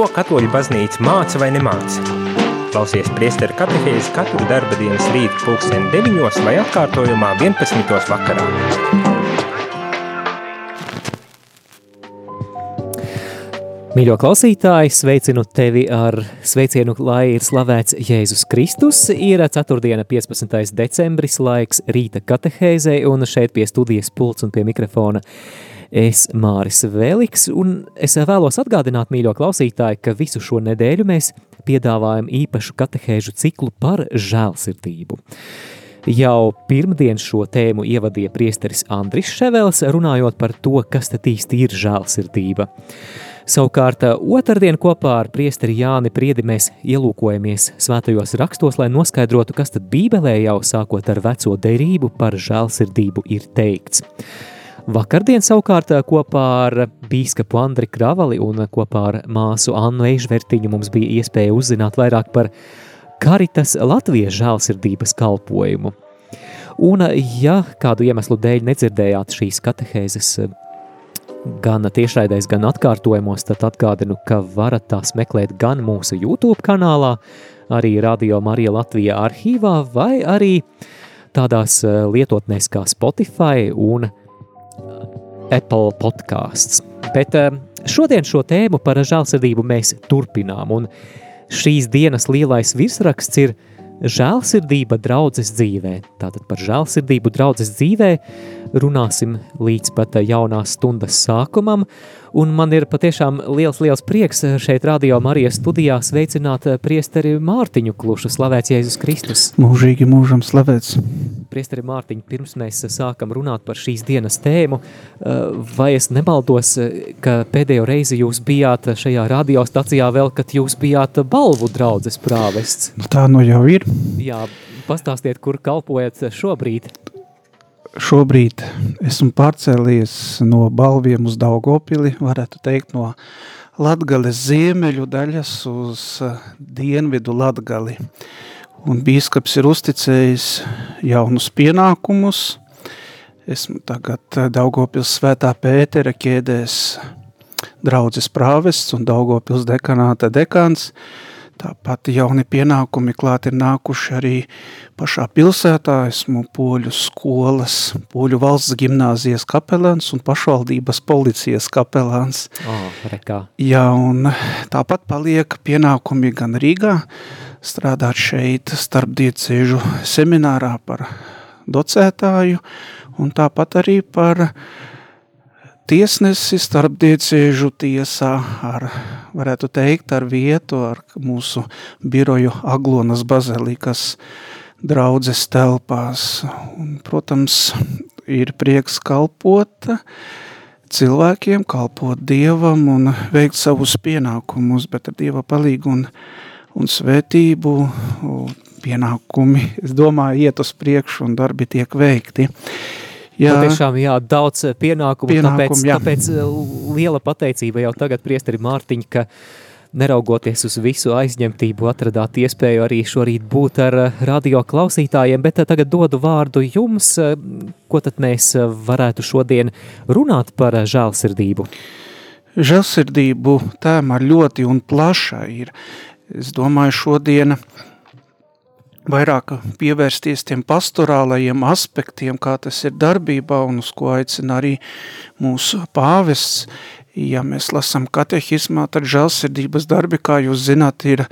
Ko katoļu baznīca māca vai nemāca? Klausies priesteru katehēzi katru darba dienas rītu pulksteni 9 vai atkārtojumā 11. vakarā. Mīļo klausītāji, sveicinu tevi ar sveicienu, lai ir slavēts Jēzus Kristus. Ir 4. 15. decembris laiks rīta katehēzei un šeit pie studijas pults un pie mikrofona es Māris Vēliks, un es vēlos atgādināt, mīļo klausītāji, ka visu šo nedēļu mēs piedāvājam īpašu katehēžu ciklu par žēlsirdību. Jau pirmdien šo tēmu ievadīja priesteris Andris Ševels, runājot par to, kas tad īsti ir žēlsirdība. Savukārt otrdien kopā ar priesteri Jāni Priedi mēs ielūkojamies svētajos rakstos, lai noskaidrotu, kas tad Bībelē jau sākot ar veco derību par žēlsirdību ir teikts. Vakardien savukārt kopā ar bīskapu Andri Kravali un kopā ar māsu Annu Eižvertiņu mums bija iespēja uzzināt vairāk par Karitas Latvijas žēlsirdības kalpojumu. Un, ja kādu iemeslu dēļ nedzirdējāt šīs katehēzes gan tiešraidēs, gan atkārtojumos, tad atgādinu, ka varat tās meklēt gan mūsu YouTube kanālā, arī Radio Marija Latvijā arhīvā, vai arī tādās eh, lietotnēs kā Spotify un eh, Apple podcasts. Bet eh, šodien šo tēmu par žēlsirdību mēs turpinām, un šīs dienas lielais virsraksts ir žēlsirdība draudzes dzīvē. Tātad par žēlsirdību draudzes dzīvē runāsim līdz pat jaunās stundas sākumam, un man ir patiešām liels, liels prieks šeit Radio Marijas studijā sveicināt priesteri Mārtiņu Klušu, slavēts Jēzus Kristus. Mūžīgi mūžam slavēts. Priesteri Mārtiņ, pirms mēs sākam runāt par šīs dienas tēmu, vai es nemaldos, ka pēdējo reizi jūs bijāt šajā radiostacijā vēl, kad jūs bijāt balvu draudzes prāvests? Nu, tā nu jau ir. Jā, pastāstiet, kur kalpojat šobrīd? šobrīd esmu pārcēlies no balviem uz Daugopili, varētu teikt no Latgales ziemeļu daļas uz eh, dienvidu Latgali. Un bīskaps ir uzticējis jaunus pienākumus. Esmu tagad eh, Daugopils svētā Pētera ķēdēs draudzes prāvests un Daugopils dekanāta dekāns. Tāpat jauni pienākumi klāt ir nākuši arī pašā pilsētā. Esmu poļu skolas, poļu valsts gimnāzijas kapelāns un pašvaldības policijas kapelāns. Oh, rekā. Jā, un tāpat paliek pienākumi gan Rīgā, strādāt šeit starpdiecēžu seminārā par docētāju, un tāpat arī par tiesnesi starpdiecēžu tiesā ar, varētu teikt, ar vietu, ar mūsu biroju Aglonas bazilikas draudzes telpās. Un, protams, ir prieks kalpot cilvēkiem, kalpot Dievam un veikt savus pienākumus, bet ar Dieva palīgu un, un svētību pienākumi, es domāju, iet uz priekšu un darbi tiek veikti. Jā. Patiešām, jā, daudz pienākumu, Pienākumu, tāpēc, jā. tāpēc liela pateicība jau tagad priesteri Mārtiņ, ka neraugoties uz visu aizņemtību, atradāt iespēju arī šorīt būt ar radio klausītājiem, bet tagad dodu vārdu jums, ko tad mēs varētu šodien runāt par žēlsirdību. Žēlsirdību tēma ļoti un plaša ir. Es domāju, šodiena vairāk pievērsties tiem pastorālajiem aspektiem, kā tas ir darbībā un uz ko aicina arī mūsu pāvests. Ja mēs lasām katehismā, tad žēlsirdības darbi, kā jūs zināt, ir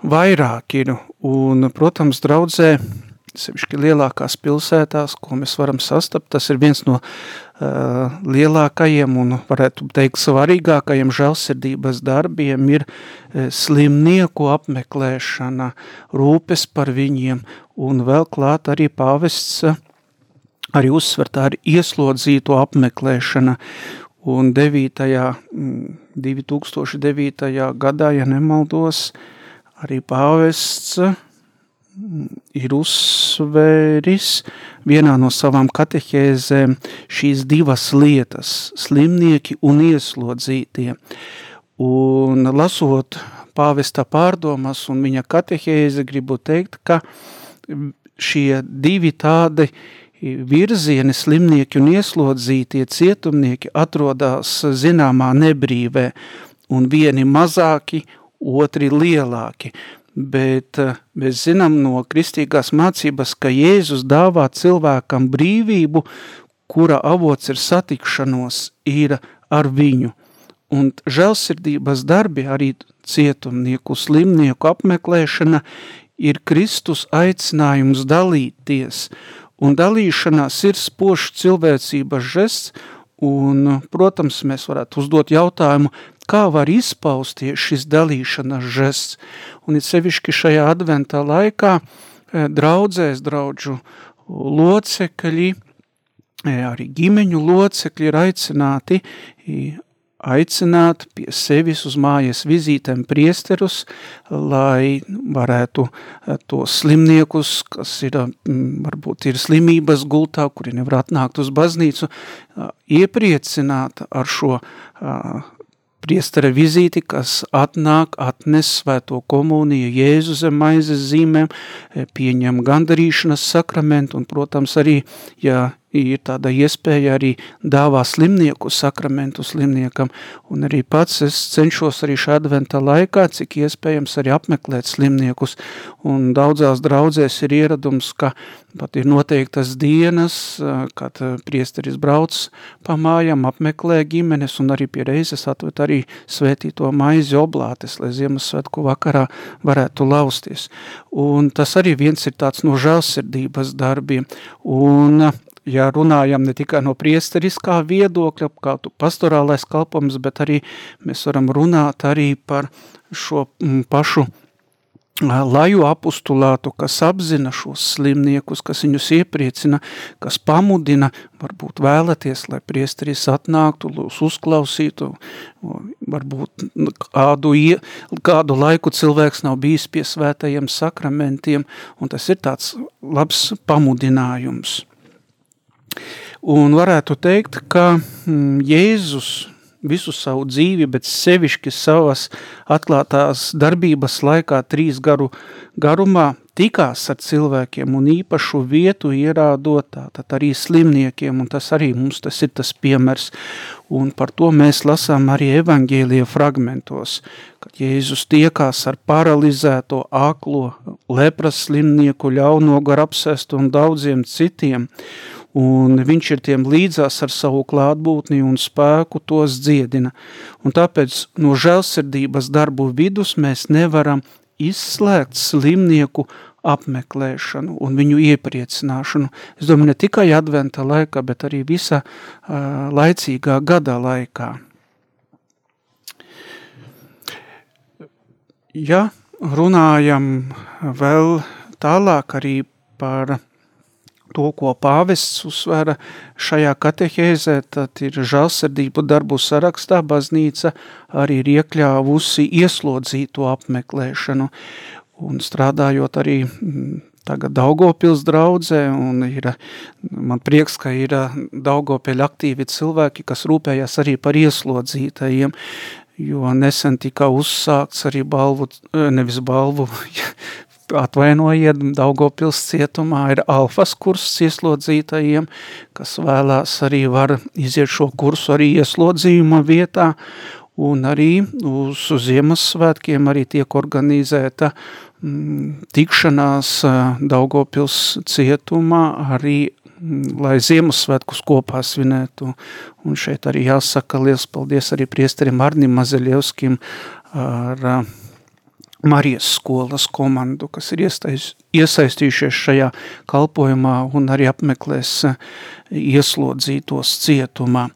vairāk ir. Un, protams, draudzē, sevišķi lielākās pilsētās, ko mēs varam sastapt, tas ir viens no lielākajiem un, varētu teikt, svarīgākajiem žēlsirdības darbiem ir uh, slimnieku apmeklēšana, rūpes par viņiem un vēl klāt arī pāvests uh, arī uzsvertā ir ieslodzīto apmeklēšana un 9. 2009. gadā, ja nemaldos, arī pāvests ir uzsvēris vienā no savām katehēzēm šīs divas lietas – slimnieki un ieslodzītie. Un lasot pāvesta pārdomas un viņa katehēze, gribu teikt, ka šie divi tādi virzieni slimnieki un ieslodzītie cietumnieki atrodās zināmā nebrīvē, un vieni mazāki, otri lielāki. Bet uh, mēs zinām no kristīgās mācības, ka Jēzus dāvā cilvēkam brīvību, kura avots ir satikšanos, ir ar viņu. Un žēlsirdības darbi, arī cietumnieku, slimnieku apmeklēšana, ir Kristus aicinājums dalīties, un dalīšanās ir spošs cilvēcības žests, un, protams, mēs varētu uzdot jautājumu, kā var izpausties šis dalīšanas žests, un it sevišķi šajā adventā laikā eh, draudzēs draudžu locekļi, eh, arī ģimeņu locekļi ir aicināti aicināt pie sevis uz mājas vizītēm priesterus, lai varētu eh, tos slimniekus, kas ir, varbūt ir slimības gultā, kuri nevar atnākt uz baznīcu, iepriecināt ar šo priestara vizīti, kas atnāk, atnes svēto komuniju Jēzu zem maizes zīmēm, pieņem gandarīšanas sakramentu un, protams, arī, ja ir tāda iespēja arī dāvā slimnieku sakramentu slimniekam, un arī pats es cenšos arī šā adventa laikā, cik iespējams arī apmeklēt slimniekus, un daudzās draudzēs ir ieradums, ka pat ir noteiktas dienas, kad priesteris brauc pa mājām, apmeklē ģimenes, un arī pie reizes atved arī svētīto maizi oblātes, lai Ziemassvētku vakarā varētu lausties. Un tas arī viens ir tāds no žēlsirdības darbiem, un ja runājam ne tikai no priesteriskā viedokļa, kā tu pastorālais kalpojums, bet arī mēs varam runāt arī par šo mm, pašu laju apustulātu, kas apzina šos slimniekus, kas viņus iepriecina, kas pamudina, varbūt vēlaties, lai priesteris atnāktu, lūs uzklausītu, varbūt kādu, kādu laiku cilvēks nav bijis pie svētajiem sakramentiem, un tas ir tāds labs pamudinājums. Un varētu teikt, ka mm, Jēzus visu savu dzīvi, bet sevišķi savas atklātās darbības laikā trīs garu garumā tikās ar cilvēkiem un īpašu vietu ierādot tātad arī slimniekiem, un tas arī mums tas ir tas piemērs, un par to mēs lasām arī evaņģēlija fragmentos, kad Jēzus tiekās ar paralizēto, aklo, lepras slimnieku, ļauno gar apsestu un daudziem citiem, un viņš ir tiem līdzās ar savu klātbūtni un spēku tos dziedina. Un tāpēc no žēlsirdības darbu vidus mēs nevaram izslēgt slimnieku apmeklēšanu un viņu iepriecināšanu. Es domāju, ne tikai adventa laikā, bet arī visa uh, laicīgā gada laikā. Ja runājam vēl tālāk arī par to, ko pāvests uzsvēra šajā katehēzē, tad ir žalsardību darbu sarakstā baznīca arī ir iekļāvusi ieslodzīto apmeklēšanu. Un strādājot arī mm, tagad Daugopils draudzē, un ir, man prieks, ka ir Daugopļa aktīvi cilvēki, kas rūpējas arī par ieslodzītajiem, jo nesen tika uzsākts arī balvu, nevis balvu, atvainojiet, Daugopils cietumā ir alfas kurss ieslodzītajiem, kas vēlās arī var iziet šo kursu arī ieslodzījuma vietā, un arī uz Ziemassvētkiem arī tiek organizēta mm, tikšanās Daugopils cietumā arī mm, lai Ziemassvētkus kopā svinētu. Un šeit arī jāsaka liels paldies arī priesterim Arnim Mazeļevskim ar Marijas skolas komandu, kas ir iesaistījušies šajā kalpojumā un arī apmeklēs eh, ieslodzītos cietumā.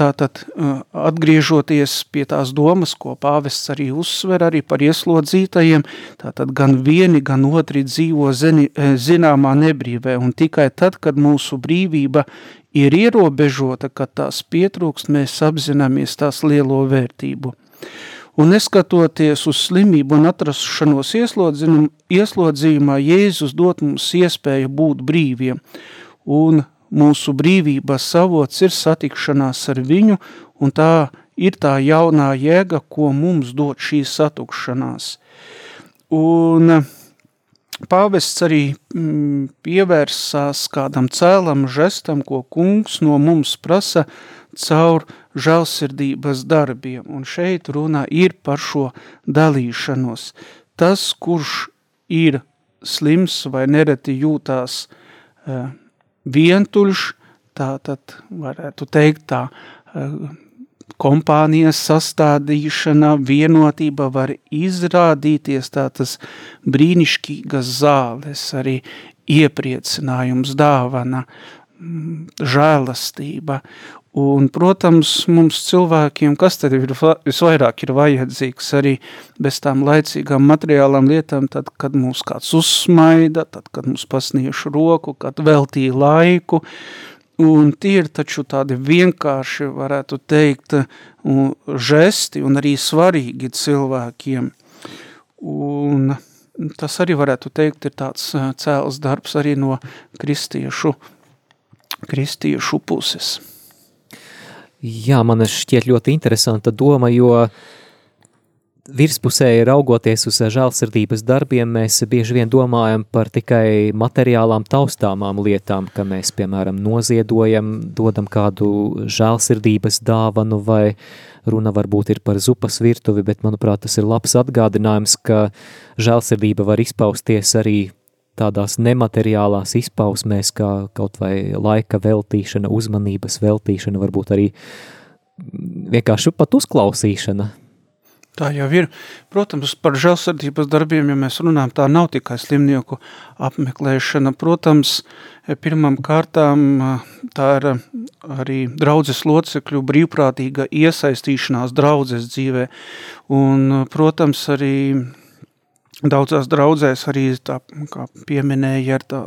Tātad eh, atgriežoties pie tās domas, ko pāvests arī uzsver arī par ieslodzītajiem, tātad gan vieni, gan otri dzīvo zini, eh, zināmā nebrīvē un tikai tad, kad mūsu brīvība ir ierobežota, kad tās pietrūkst, mēs apzināmies tās lielo vērtību un neskatoties uz slimību un atrašanos ieslodzījumā, Jēzus dot mums iespēju būt brīviem, un mūsu brīvības savots ir satikšanās ar viņu, un tā ir tā jaunā jēga, ko mums dod šī satukšanās. Un pāvests arī mm, pievērsās kādam cēlam žestam, ko kungs no mums prasa, caur žalsirdības darbiem, un šeit runā ir par šo dalīšanos. Tas, kurš ir slims vai nereti jūtās uh, vientuļš, tā tad varētu teikt tā uh, kompānijas sastādīšana, vienotība var izrādīties tā tas brīnišķīgas zāles, arī iepriecinājums, dāvana, žēlastība. Un, protams, mums cilvēkiem, kas tad ir visvairāk ir vajadzīgs arī bez tām laicīgām materiālām lietām, tad, kad mūs kāds uzsmaida, tad, kad mums pasnieš roku, kad veltīja laiku, Un tie ir taču tādi vienkārši, varētu teikt, žesti un arī svarīgi cilvēkiem. Un tas arī varētu teikt ir tāds cēls darbs arī no kristiešu, kristiešu puses. Jā, man šķiet ļoti interesanta doma, jo virspusēji raugoties uz žēlsirdības darbiem, mēs bieži vien domājam par tikai materiālām taustāmām lietām, ka mēs, piemēram, noziedojam, dodam kādu žēlsirdības dāvanu vai runa varbūt ir par zupas virtuvi, bet, manuprāt, tas ir labs atgādinājums, ka žēlsirdība var izpausties arī tādās nemateriālās izpausmēs, kā kaut vai laika veltīšana, uzmanības veltīšana, varbūt arī vienkārši pat uzklausīšana, Tā jau ir. Protams, par žēlsirdības darbiem, ja mēs runājam, tā nav tikai slimnieku apmeklēšana. Protams, pirmam kārtām tā ir arī draudzes locekļu brīvprātīga iesaistīšanās draudzes dzīvē. Un, protams, arī Daudzās draudzēs arī tā, kā pieminēja, ar tā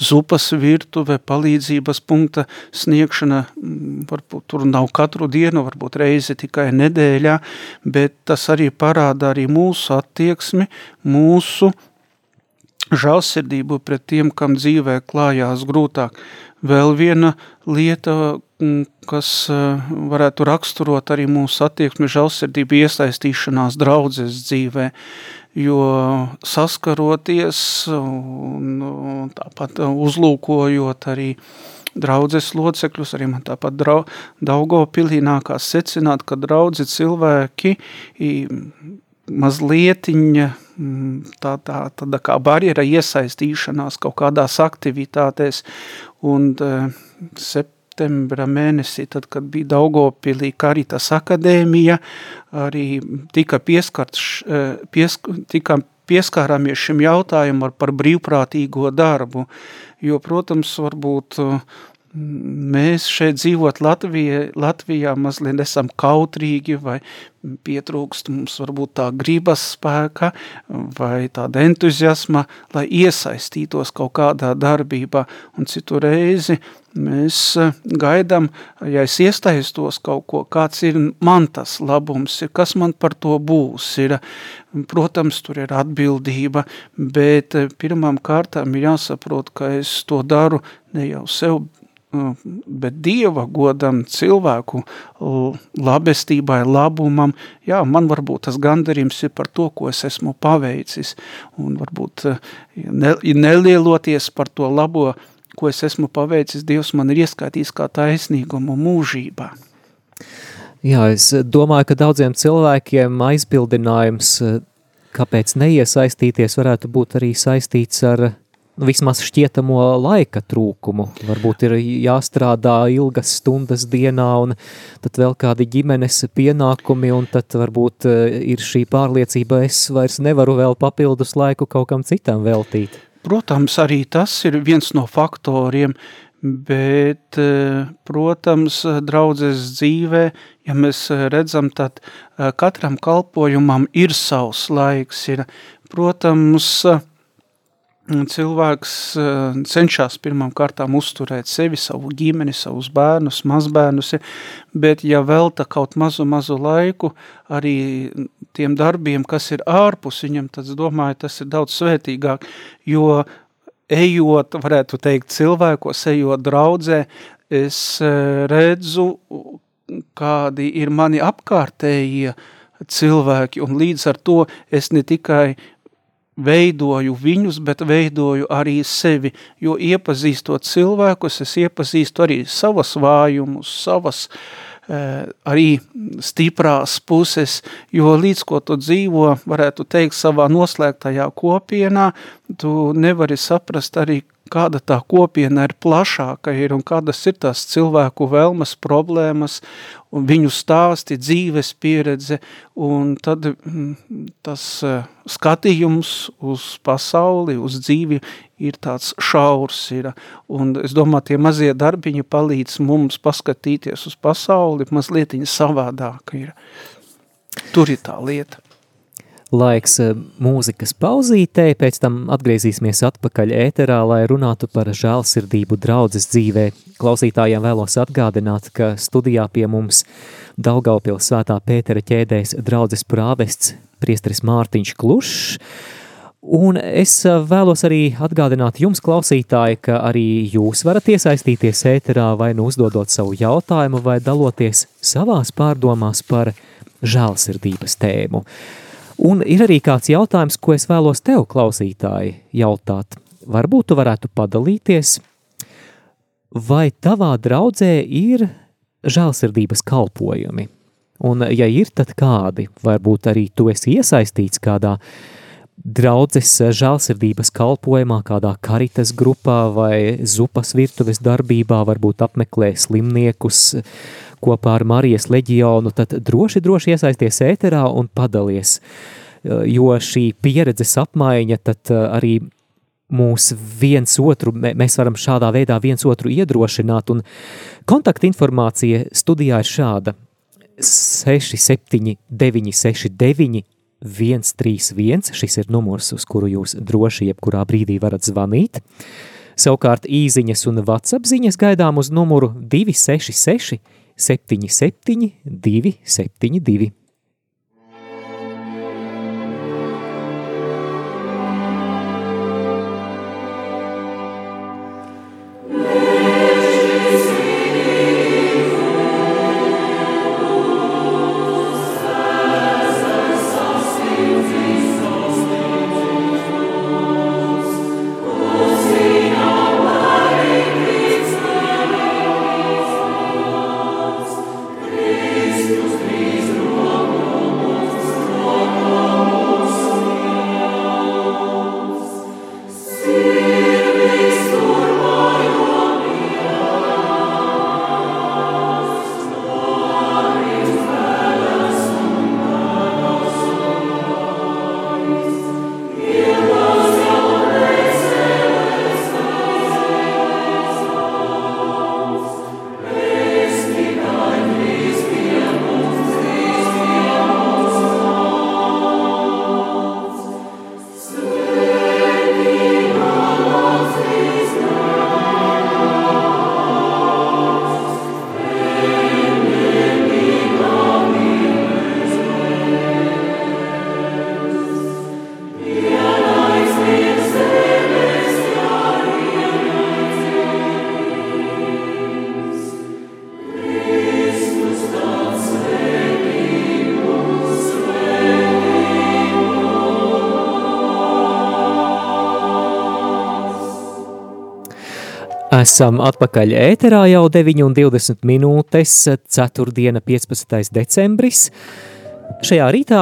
zupas virtuve, palīdzības punkta sniegšana, mm, varbūt tur nav katru dienu, varbūt reizi tikai nedēļā, bet tas arī parāda arī mūsu attieksmi, mūsu žālsirdību pret tiem, kam dzīvē klājās grūtāk. Vēl viena lieta, mm, kas eh, varētu raksturot arī mūsu attieksmi žālsirdību iesaistīšanās draudzes dzīvē, jo saskaroties un, un tāpat uzlūkojot arī draudzes locekļus, arī man tāpat drau, Daugavpilī nākās secināt, ka draudzi cilvēki mazlietiņa tā, tā, tāda kā barjera iesaistīšanās kaut kādās aktivitātēs. Un sep, septembra mēnesī, tad, kad bija Daugopilī Karitas akadēmija, arī tika pieskarts, eh, piesk, tika pieskārāmies šim jautājumam par brīvprātīgo darbu, jo, protams, varbūt mēs šeit dzīvot Latvijā, Latvijā mazliet esam kautrīgi vai pietrūkst mums varbūt tā gribas spēka vai tāda entuziasma, lai iesaistītos kaut kādā darbībā. Un citu reizi mēs gaidām, ja es iesaistos kaut ko, kāds ir man tas labums, kas man par to būs. Ir, protams, tur ir atbildība, bet pirmām kārtām ir jāsaprot, ka es to daru ne jau sev, Nu, bet Dieva godam, cilvēku labestībai, labumam, jā, man varbūt tas gandarījums ir par to, ko es esmu paveicis, un varbūt ne, nelieloties par to labo, ko es esmu paveicis, Dievs man ir ieskaitījis kā taisnīgumu mūžībā. Jā, es domāju, ka daudziem cilvēkiem aizbildinājums, kāpēc neiesaistīties, varētu būt arī saistīts ar nu, vismaz šķietamo laika trūkumu. Varbūt ir jāstrādā ilgas stundas dienā, un tad vēl kādi ģimenes pienākumi, un tad varbūt eh, ir šī pārliecība, es vairs nevaru vēl papildus laiku kaut kam citam veltīt. Protams, arī tas ir viens no faktoriem, bet, eh, protams, draudzes dzīvē, ja mēs redzam, tad eh, katram kalpojumam ir savs laiks, ir, protams, cilvēks eh, cenšas pirmām kārtām uzturēt sevi, savu ģimeni, savus bērnus, mazbērnus, bet ja velta kaut mazu, mazu laiku arī tiem darbiem, kas ir ārpus viņam, tad es domāju, tas ir daudz svētīgāk, jo ejot, varētu teikt, cilvēkos, ejot draudzē, es eh, redzu, kādi ir mani apkārtējie cilvēki, un līdz ar to es ne tikai veidoju viņus, bet veidoju arī sevi, jo iepazīstot cilvēkus, es iepazīstu arī savas vājumus, savas uh, arī stiprās puses, jo līdz ko tu dzīvo, varētu teikt, savā noslēgtajā kopienā, tu nevari saprast arī, kāda tā kopiena ir plašāka ir un kādas ir tās cilvēku vēlmas, problēmas un viņu stāsti, dzīves pieredze un tad mm, tas eh, skatījums uz pasauli, uz dzīvi ir tāds šaurs ir. Un es domāju, tie mazie darbiņi palīdz mums paskatīties uz pasauli, mazlietiņa savādāk ir. Tur ir tā lieta laiks eh, mūzikas pauzītē, pēc tam atgriezīsimies atpakaļ ēterā, lai runātu par žēlsirdību draudzes dzīvē. Klausītājiem vēlos atgādināt, ka studijā pie mums Daugaupils svētā Pētera ķēdēs draudzes prāvests priesteris Mārtiņš Klušs, Un es eh, vēlos arī atgādināt jums, klausītāji, ka arī jūs varat iesaistīties ēterā vai nu uzdodot savu jautājumu vai daloties savās pārdomās par žēlsirdības tēmu. Un ir arī kāds jautājums, ko es vēlos tev, klausītāji, jautāt. Varbūt tu varētu padalīties, vai tavā draudzē ir žēlsirdības kalpojumi? Un, ja ir, tad kādi? Varbūt arī tu esi iesaistīts kādā draudzes žēlsirdības kalpojumā, kādā karitas grupā vai zupas virtuves darbībā, varbūt apmeklē slimniekus, uh, kopā ar Marijas leģionu, tad droši, droši iesaisties ēterā un padalies, jo šī pieredzes apmaiņa tad arī mūs viens otru, mēs varam šādā veidā viens otru iedrošināt, un kontaktinformācija studijā ir šāda. 679 969 131, šis ir numurs, uz kuru jūs droši jebkurā brīdī varat zvanīt. Savukārt īziņas un WhatsApp ziņas gaidām uz numuru 266 77 272. Esam atpakaļ ēterā jau 9,20 minūtes, 4. 15. decembris. Šajā rītā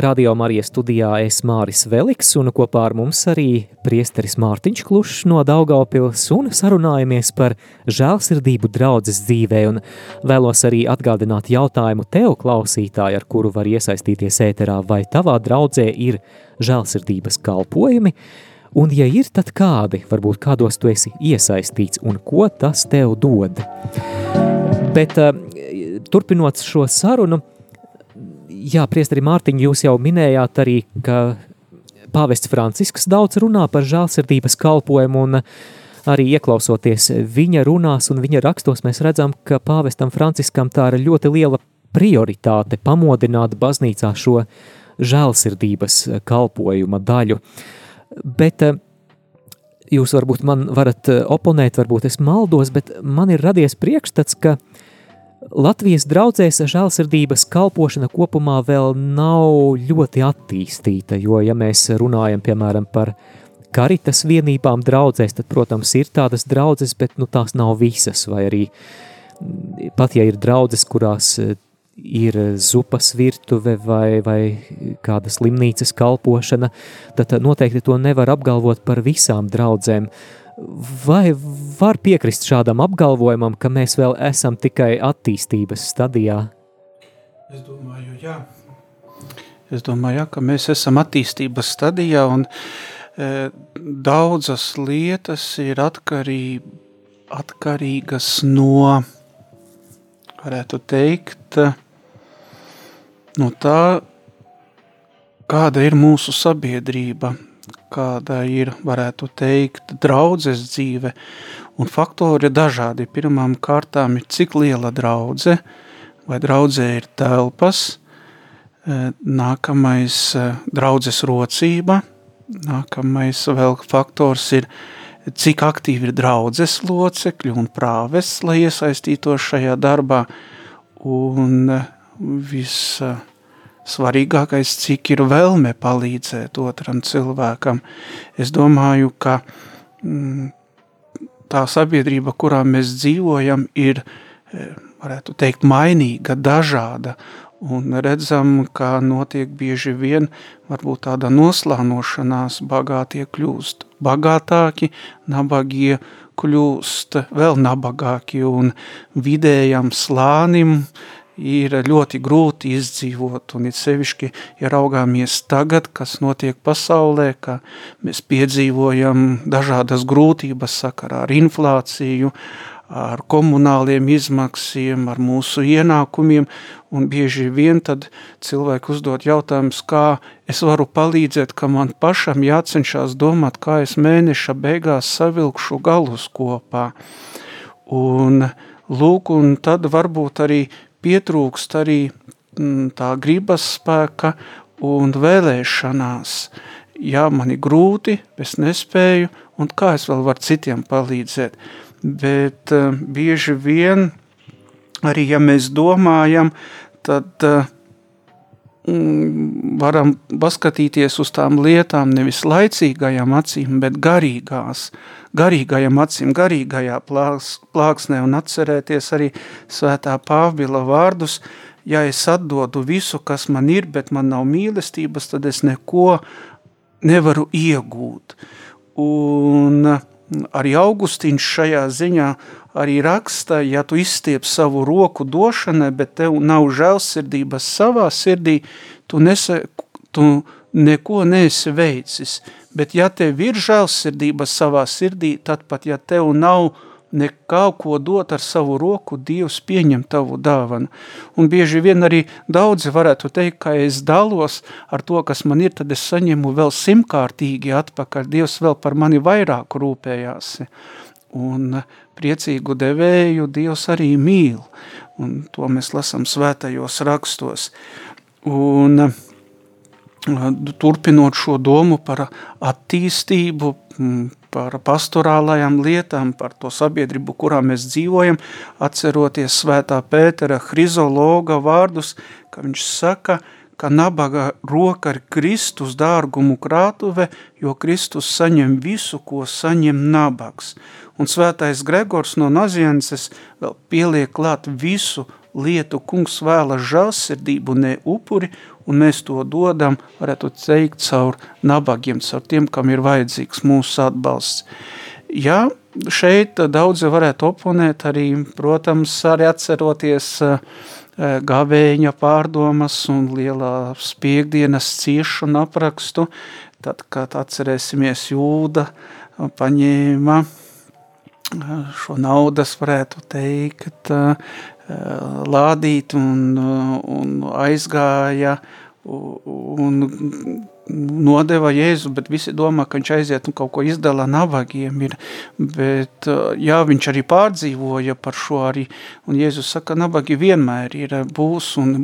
Radio Marijas studijā es Māris Veliks un kopā ar mums arī priesteris Mārtiņš Klušs no Daugaupils un sarunājamies par žēlsirdību draudzes dzīvē un vēlos arī atgādināt jautājumu tev klausītāji, ar kuru var iesaistīties ēterā, vai tavā draudzē ir žēlsirdības kalpojumi, Un, ja ir, tad kādi, varbūt kādos tu esi iesaistīts un ko tas tev dod. Bet uh, turpinot šo sarunu, jā, priesteri Mārtiņ, jūs jau minējāt arī, ka pāvests Francisks daudz runā par žālsirdības kalpojumu un arī ieklausoties viņa runās un viņa rakstos, mēs redzam, ka pāvestam Franciskam tā ir ļoti liela prioritāte pamodināt baznīcā šo žēlsirdības kalpojuma daļu. Uh, Bet eh, jūs varbūt man varat eh, oponēt, varbūt es maldos, bet man ir radies priekšstats, ka Latvijas draudzēs žēlsirdības kalpošana kopumā vēl nav ļoti attīstīta, jo, ja mēs runājam, piemēram, par karitas vienībām draudzēs, tad, protams, ir tādas draudzes, bet nu, tās nav visas, vai arī pat ja ir draudzes, kurās ir zupas virtuve vai, vai kāda slimnīcas kalpošana, tad noteikti to nevar apgalvot par visām draudzēm. Vai var piekrist šādam apgalvojumam, ka mēs vēl esam tikai attīstības stadijā? Es domāju, jā. Es domāju, jā, ka mēs esam attīstības stadijā un e, daudzas lietas ir atkarī, atkarīgas no, varētu teikt, no tā, kāda ir mūsu sabiedrība, kāda ir, varētu teikt, draudzes dzīve, un faktori ir dažādi. Pirmām kārtām ir cik liela draudze, vai draudzē ir telpas, e, nākamais e, draudzes rocība, nākamais vēl faktors ir, cik aktīvi ir draudzes locekļi un prāves, lai iesaistītos šajā darbā, un viss svarīgākais, cik ir vēlme palīdzēt otram cilvēkam. Es domāju, ka mm, tā sabiedrība, kurā mēs dzīvojam, ir, e, varētu teikt, mainīga, dažāda, un redzam, ka notiek bieži vien varbūt tāda noslānošanās, bagātie kļūst bagātāki, nabagie kļūst vēl nabagāki, un vidējam slānim ir ļoti grūti izdzīvot, un it sevišķi, ja raugāmies tagad, kas notiek pasaulē, ka mēs piedzīvojam dažādas grūtības sakarā ar inflāciju, ar komunāliem izmaksiem, ar mūsu ienākumiem, un bieži vien tad cilvēki uzdot jautājums, kā es varu palīdzēt, ka man pašam jācenšas domāt, kā es mēneša beigās savilkšu galus kopā. Un lūk, un tad varbūt arī pietrūkst arī mm, tā gribas spēka un vēlēšanās. Jā, man ir grūti, es nespēju, un kā es vēl varu citiem palīdzēt. Bet uh, bieži vien, arī ja mēs domājam, tad uh, varam paskatīties uz tām lietām nevis laicīgajām acīm, bet garīgās, garīgajām acīm, garīgajā plāks, plāksnē un atcerēties arī svētā Pāvila vārdus, ja es atdodu visu, kas man ir, bet man nav mīlestības, tad es neko nevaru iegūt. Un arī Augustīns šajā ziņā arī raksta, ja tu izstiep savu roku došanai, bet tev nav žēlsirdības savā sirdī, tu, nese, tu neko neesi veicis. Bet ja tev ir žēlsirdība savā sirdī, tad pat ja tev nav nekā ko dot ar savu roku, Dievs pieņem tavu dāvanu. Un bieži vien arī daudzi varētu teikt, ka es dalos ar to, kas man ir, tad es saņemu vēl simtkārtīgi atpakaļ. Dievs vēl par mani vairāk rūpējās. Un priecīgu devēju Dievs arī mīl, un to mēs lasām svētajos rakstos. Un uh, turpinot šo domu par attīstību, par pastorālajām lietām, par to sabiedrību, kurā mēs dzīvojam, atceroties svētā Pētera hrizologa vārdus, ka viņš saka, ka nabaga roka ir Kristus dārgumu krātuve, jo Kristus saņem visu, ko saņem nabags. Un svētais Gregors no Nazienses vēl pieliek klāt visu lietu, kungs vēla žālsirdību, ne upuri, un mēs to dodam, varētu teikt, caur nabagiem, caur tiem, kam ir vajadzīgs mūsu atbalsts. Jā, šeit daudzi varētu oponēt arī, protams, arī atceroties uh, gavēņa pārdomas un lielā spiegdienas ciešanu aprakstu, tad, kad atcerēsimies jūda, paņēma šo naudas, varētu teikt, lādīt un, un aizgāja un nodeva Jēzu, bet visi domā, ka viņš aiziet un kaut ko izdala nabagiem ir, bet jā, viņš arī pārdzīvoja par šo arī, un Jēzus saka, nabagi vienmēr ir būs un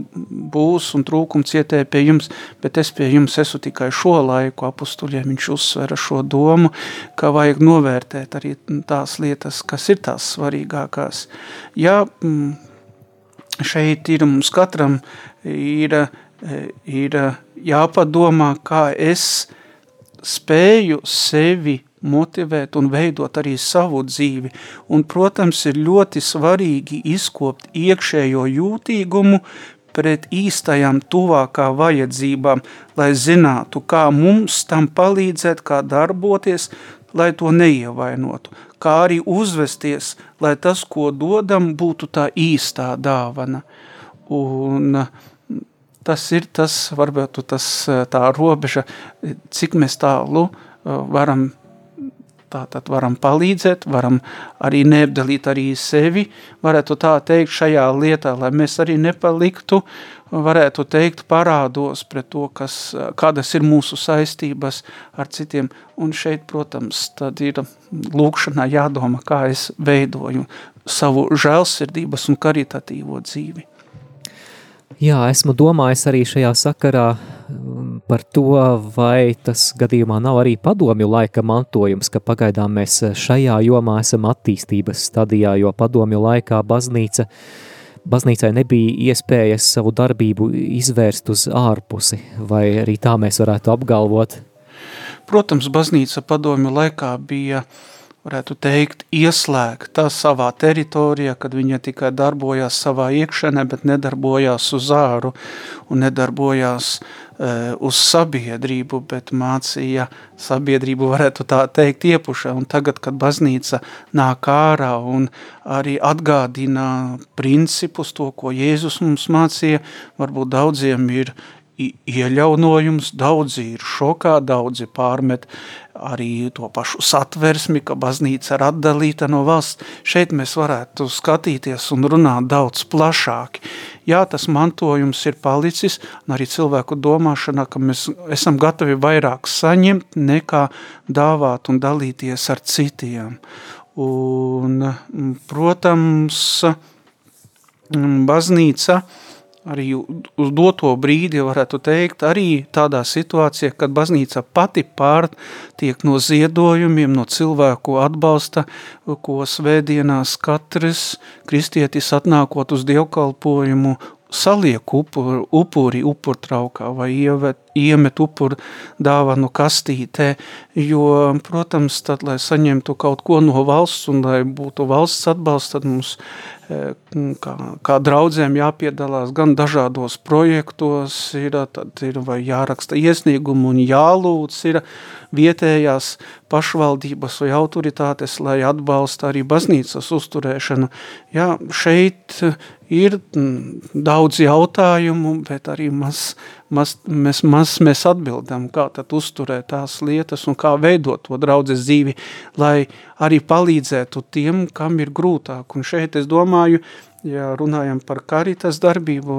būs un trūkums cietēja pie jums, bet es pie jums esmu tikai šo laiku. Apustuļiem, viņš uzsvera šo domu, ka vajag novērtēt arī tās lietas, kas ir tās svarīgākās. Jā, mm, šeit ir mums katram ir, ir jāpadomā, kā es spēju sevi motivēt un veidot arī savu dzīvi. Un, protams, ir ļoti svarīgi izkopt iekšējo jūtīgumu pret īstajām tuvākā vajadzībām, lai zinātu, kā mums tam palīdzēt, kā darboties, lai to neievainotu, kā arī uzvesties, lai tas, ko dodam, būtu tā īstā dāvana. Un tas ir tas, varbūt tas tā robeža, cik mēs tālu varam Tātad varam palīdzēt, varam arī neapdalīt arī sevi, varētu tā teikt šajā lietā, lai mēs arī nepaliktu, varētu teikt, parādos pret to, kas, kādas ir mūsu saistības ar citiem. Un šeit, protams, tad ir lūkšanā jādomā, kā es veidoju savu žēlsirdības un karitatīvo dzīvi. Jā, esmu domājis arī šajā sakarā um, par to, vai tas gadījumā nav arī padomju laika mantojums, ka pagaidām mēs šajā jomā esam attīstības stadijā, jo padomju laikā baznīca, baznīcai nebija iespējas savu darbību izvērst uz ārpusi, vai arī tā mēs varētu apgalvot? Protams, baznīca padomju laikā bija uh, varētu teikt, ieslēgta savā teritorijā, kad viņa tikai darbojās savā iekšēnē, bet nedarbojās uz āru un nedarbojās e, uz sabiedrību, bet mācīja sabiedrību, varētu tā teikt, iepušā. Un tagad, kad baznīca nāk ārā un arī atgādina principus, to, ko Jēzus mums mācīja, varbūt daudziem ir ieļaunojums, daudzi ir šokā, daudzi pārmet arī to pašu satversmi, ka baznīca ir atdalīta no valsts. Šeit mēs varētu skatīties un runāt daudz plašāk. Jā, tas mantojums ir palicis, un arī cilvēku domāšanā, ka mēs esam gatavi vairāk saņemt, nekā dāvāt un dalīties ar citiem. Un, protams, baznīca – arī uz doto brīdi varētu teikt, arī tādā situācijā, kad baznīca pati pārtiek no ziedojumiem, no cilvēku atbalsta, ko svētdienās katrs kristietis atnākot uz dievkalpojumu saliek upuri, upuri upurtraukā vai ievet, iemet upuru dāvanu kastītē, jo, protams, tad, lai saņemtu kaut ko no valsts un lai būtu valsts atbalsts, tad mums Eh, kā, kā draudzēm jāpiedalās gan dažādos projektos, ir, tad ir vai jāraksta iesniegumu un jālūdz, ir vietējās pašvaldības vai autoritātes, lai atbalsta arī baznīcas uzturēšanu. Jā, šeit ir daudz jautājumu, bet arī maz, maz, mēs, maz mēs atbildam, kā tad uzturēt tās lietas un kā veidot to draudzes dzīvi, lai arī palīdzētu tiem, kam ir grūtāk. Un šeit es domāju, ja runājam par karitas darbību,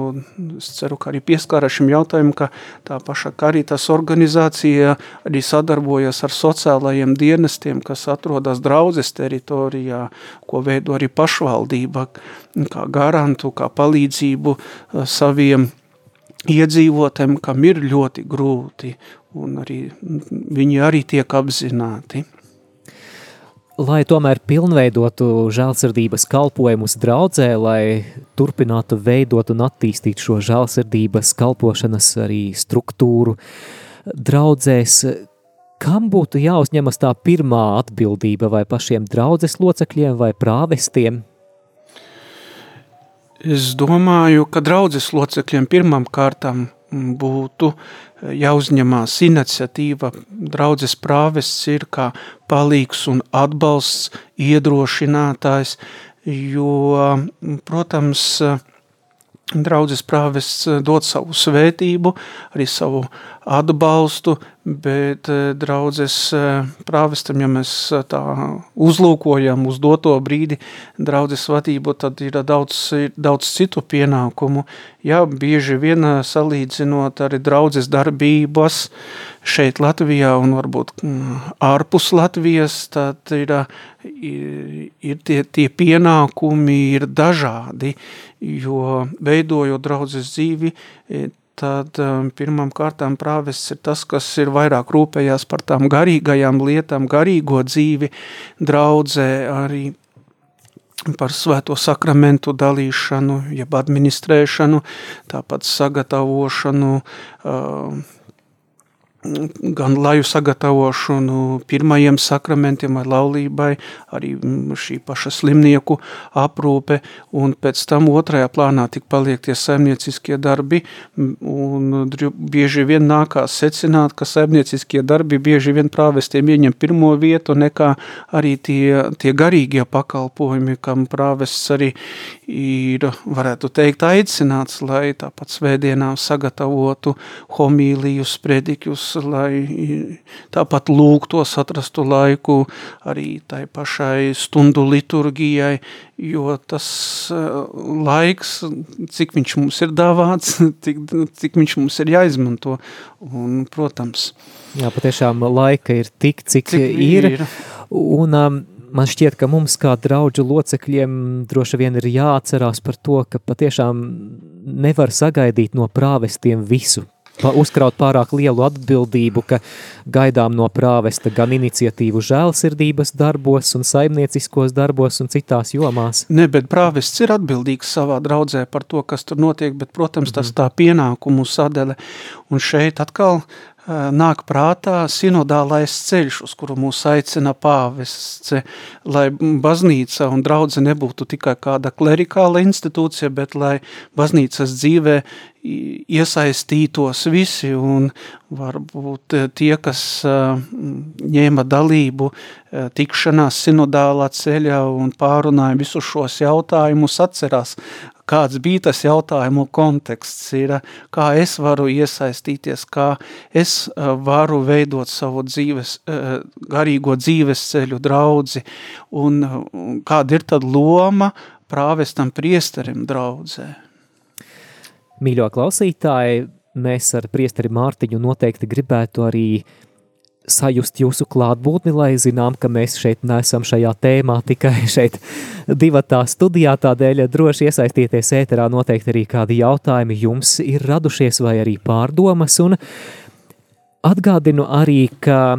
es ceru, ka arī pieskāra šim jautājumam, ka tā paša karitas organizācija arī sadarbojas ar sociālajiem dienestiem, kas atrodas draudzes teritorijā, ko veido arī pašvaldība, kā garantu, kā palīdzību eh, saviem iedzīvotēm, kam ir ļoti grūti, un arī viņi arī tiek apzināti lai tomēr pilnveidotu žēlsirdības kalpojumus draudzē, lai turpinātu veidot un attīstīt šo žēlsirdības kalpošanas arī struktūru draudzēs, kam būtu jāuzņemas tā pirmā atbildība vai pašiem draudzes locekļiem vai prāvestiem? Es domāju, ka draudzes locekļiem pirmam kārtam būtu jāuzņemās iniciatīva, draudzes prāvests ir kā palīgs un atbalsts, iedrošinātājs, jo, protams, draudzes prāvests dod savu svētību, arī savu atbalstu, bet eh, draudzes eh, prāvestam, ja mēs eh, tā uzlūkojam uz doto brīdi draudzes vadību, tad ir daudz, ir daudz citu pienākumu. Jā, bieži vien salīdzinot arī draudzes darbības šeit Latvijā un varbūt mm, ārpus Latvijas, tad ir, ir tie, tie pienākumi ir dažādi, jo veidojot draudzes dzīvi, tad um, pirmam kārtām prāvests ir tas, kas ir vairāk rūpējās par tām garīgajām lietām, garīgo dzīvi, draudzē arī par svēto sakramentu dalīšanu, jeb administrēšanu, tāpat sagatavošanu, uh, gan laju sagatavošanu pirmajiem sakramentiem vai laulībai, arī mm, šī paša slimnieku aprūpe, un pēc tam otrajā plānā tik paliek tie saimnieciskie darbi, un bieži vien nākās secināt, ka saimnieciskie darbi bieži vien prāvestiem ieņem pirmo vietu, nekā arī tie, tie garīgie pakalpojumi, kam prāvests arī ir, varētu teikt, aicināts, lai tāpat svētdienā sagatavotu homīlijus, prediķus, lai tāpat lūgtos atrastu laiku arī tai pašai stundu liturgijai, jo tas eh, laiks, cik viņš mums ir dāvāts, cik, cik viņš mums ir jāizmanto, un, protams. Jā, patiešām laika ir tik, cik, cik ir, ir. un um, man šķiet, ka mums kā draudžu locekļiem droši vien ir jāatcerās par to, ka patiešām nevar sagaidīt no prāvestiem visu, uzkraut pārāk lielu atbildību, ka gaidām no prāvesta gan iniciatīvu žēlsirdības darbos un saimnieciskos darbos un citās jomās. Ne, bet prāvests ir atbildīgs savā draudzē par to, kas tur notiek, bet, protams, tas mhm. tā pienākumu sadele. Un šeit atkal nāk prātā sinodālais ceļš, uz kuru mūs aicina pāvests, lai baznīca un draudze nebūtu tikai kāda klerikāla institūcija, bet lai baznīcas dzīvē iesaistītos visi un varbūt tie, kas ņēma dalību tikšanās sinodālā ceļā un pārunāja visus šos jautājumus, atcerās, kāds bija tas jautājumu konteksts, ir, kā es varu iesaistīties, kā es varu veidot savu dzīves, garīgo dzīves ceļu draudzi, un kāda ir tad loma prāvestam priesterim draudzē. Mīļo klausītāji, mēs ar priesteri Mārtiņu noteikti gribētu arī sajust jūsu klātbūtni, lai zinām, ka mēs šeit neesam šajā tēmā tikai šeit divatā studijā, tādēļ droši iesaistieties ēterā, noteikti arī kādi jautājumi jums ir radušies vai arī pārdomas, un atgādinu arī, ka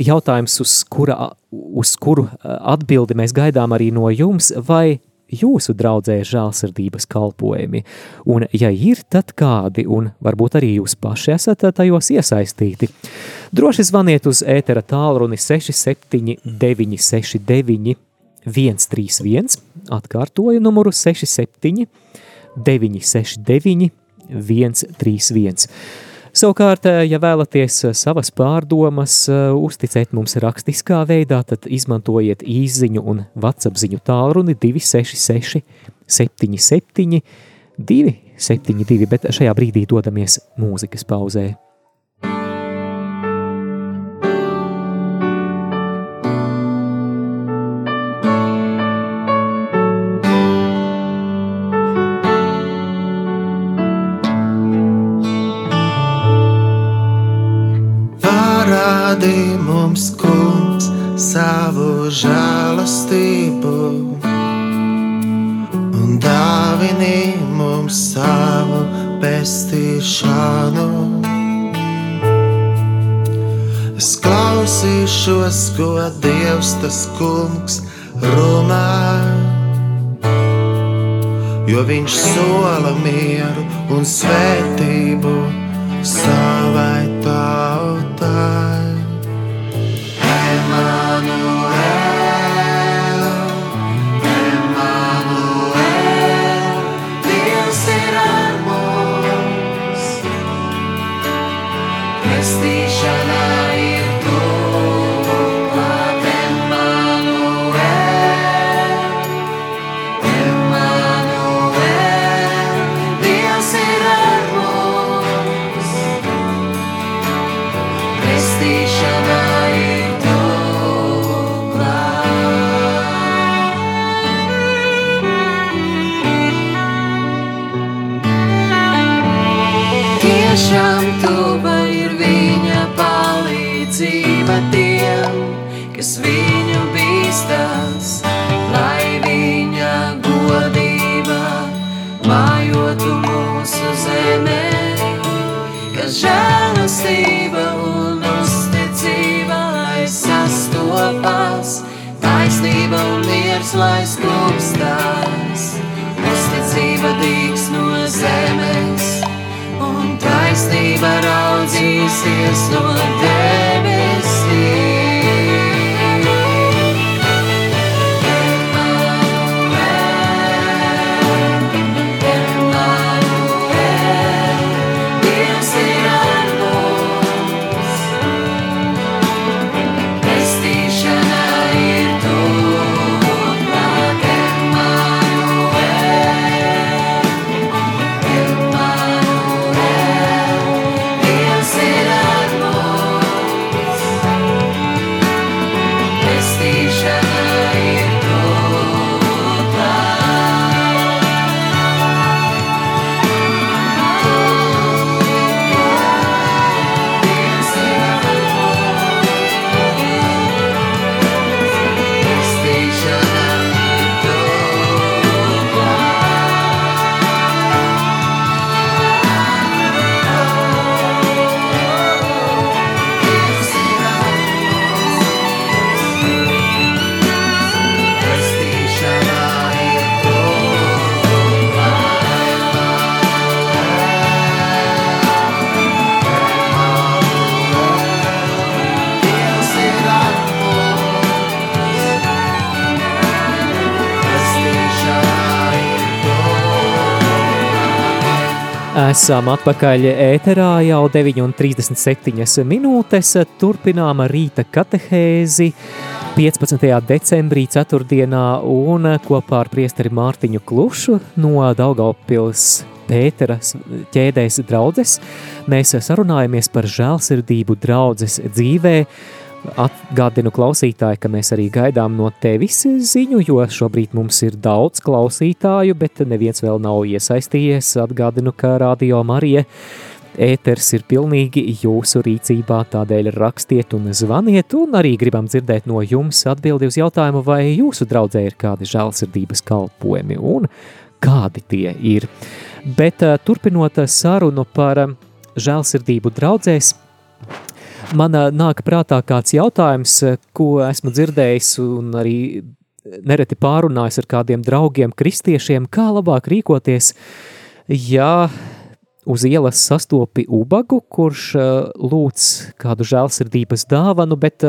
jautājums, uz, kura, uz kuru atbildi mēs gaidām arī no jums, vai jūsu draudzē žālsirdības kalpojumi, un ja ir, tad kādi, un varbūt arī jūs paši esat tajos iesaistīti. Droši zvaniet uz ētera tālruni 67 969 131, atkārtoju numuru 67 969 131. Savukārt, eh, ja vēlaties eh, savas pārdomas eh, uzticēt mums rakstiskā veidā, tad izmantojiet īziņu un WhatsApp ziņu tālruni 266 77 272, bet šajā brīdī dodamies mūzikas pauzē. Kungs runā, jo viņš sola mieru un svētību savai tautai. Taisnība un miers lai sklūpstās, uzticība dīks no zemes, un taisnība raudzīsies no debesīm. Esam atpakaļ ēterā jau 9,37 minūtes. Turpinām rīta katehēzi 15. decembrī, ceturtdienā, un kopā ar priesteri Mārtiņu Klušu no Daugaupils Pēteras ķēdēs draudzes mēs sarunājamies par žēlsirdību draudzes dzīvē, Atgādinu klausītāji, ka mēs arī gaidām no tevis ziņu, jo šobrīd mums ir daudz klausītāju, bet neviens vēl nav iesaistījies. Atgādinu, ka Radio Marija ēters ir pilnīgi jūsu rīcībā, tādēļ rakstiet un zvaniet, un arī gribam dzirdēt no jums atbildi uz jautājumu, vai jūsu draudzē ir kādi žēlsirdības kalpojumi un kādi tie ir. Bet turpinot sarunu par žēlsirdību draudzēs, Man nāk prātā kāds jautājums, ko esmu dzirdējis un arī nereti pārunājis ar kādiem draugiem, kristiešiem, kā labāk rīkoties, ja uz ielas sastopi ubagu, kurš lūdz kādu žēlsirdības dāvanu, bet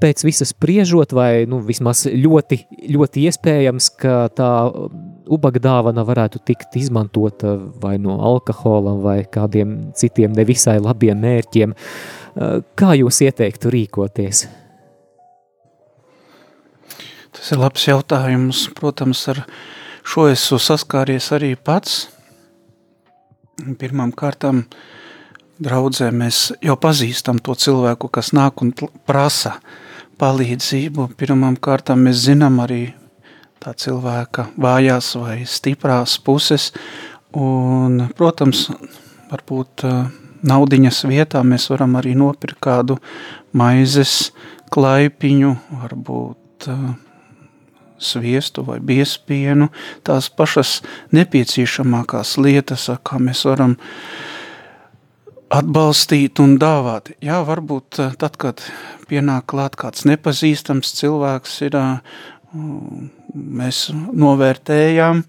pēc visas spriežot, vai nu, vismaz ļoti, ļoti iespējams, ka tā ubaga dāvana varētu tikt izmantota vai no alkohola vai kādiem citiem nevisai labiem mērķiem. Uh, Eh, kā jūs ieteiktu rīkoties? Tas ir labs jautājums. Protams, ar šo esmu saskāries arī pats. Pirmām kārtām draudzē mēs jau pazīstam to cilvēku, kas nāk un prasa palīdzību. Pirmām kārtām mēs zinām arī tā cilvēka vājās vai stiprās puses. Un, protams, varbūt uh, naudiņas vietā mēs varam arī nopirkt kādu maizes klaipiņu, varbūt sviestu vai biespienu, tās pašas nepieciešamākās lietas, kā mēs varam atbalstīt un dāvāt. Jā, varbūt tad, kad pienāk klāt kāds nepazīstams cilvēks, ir, mēs novērtējām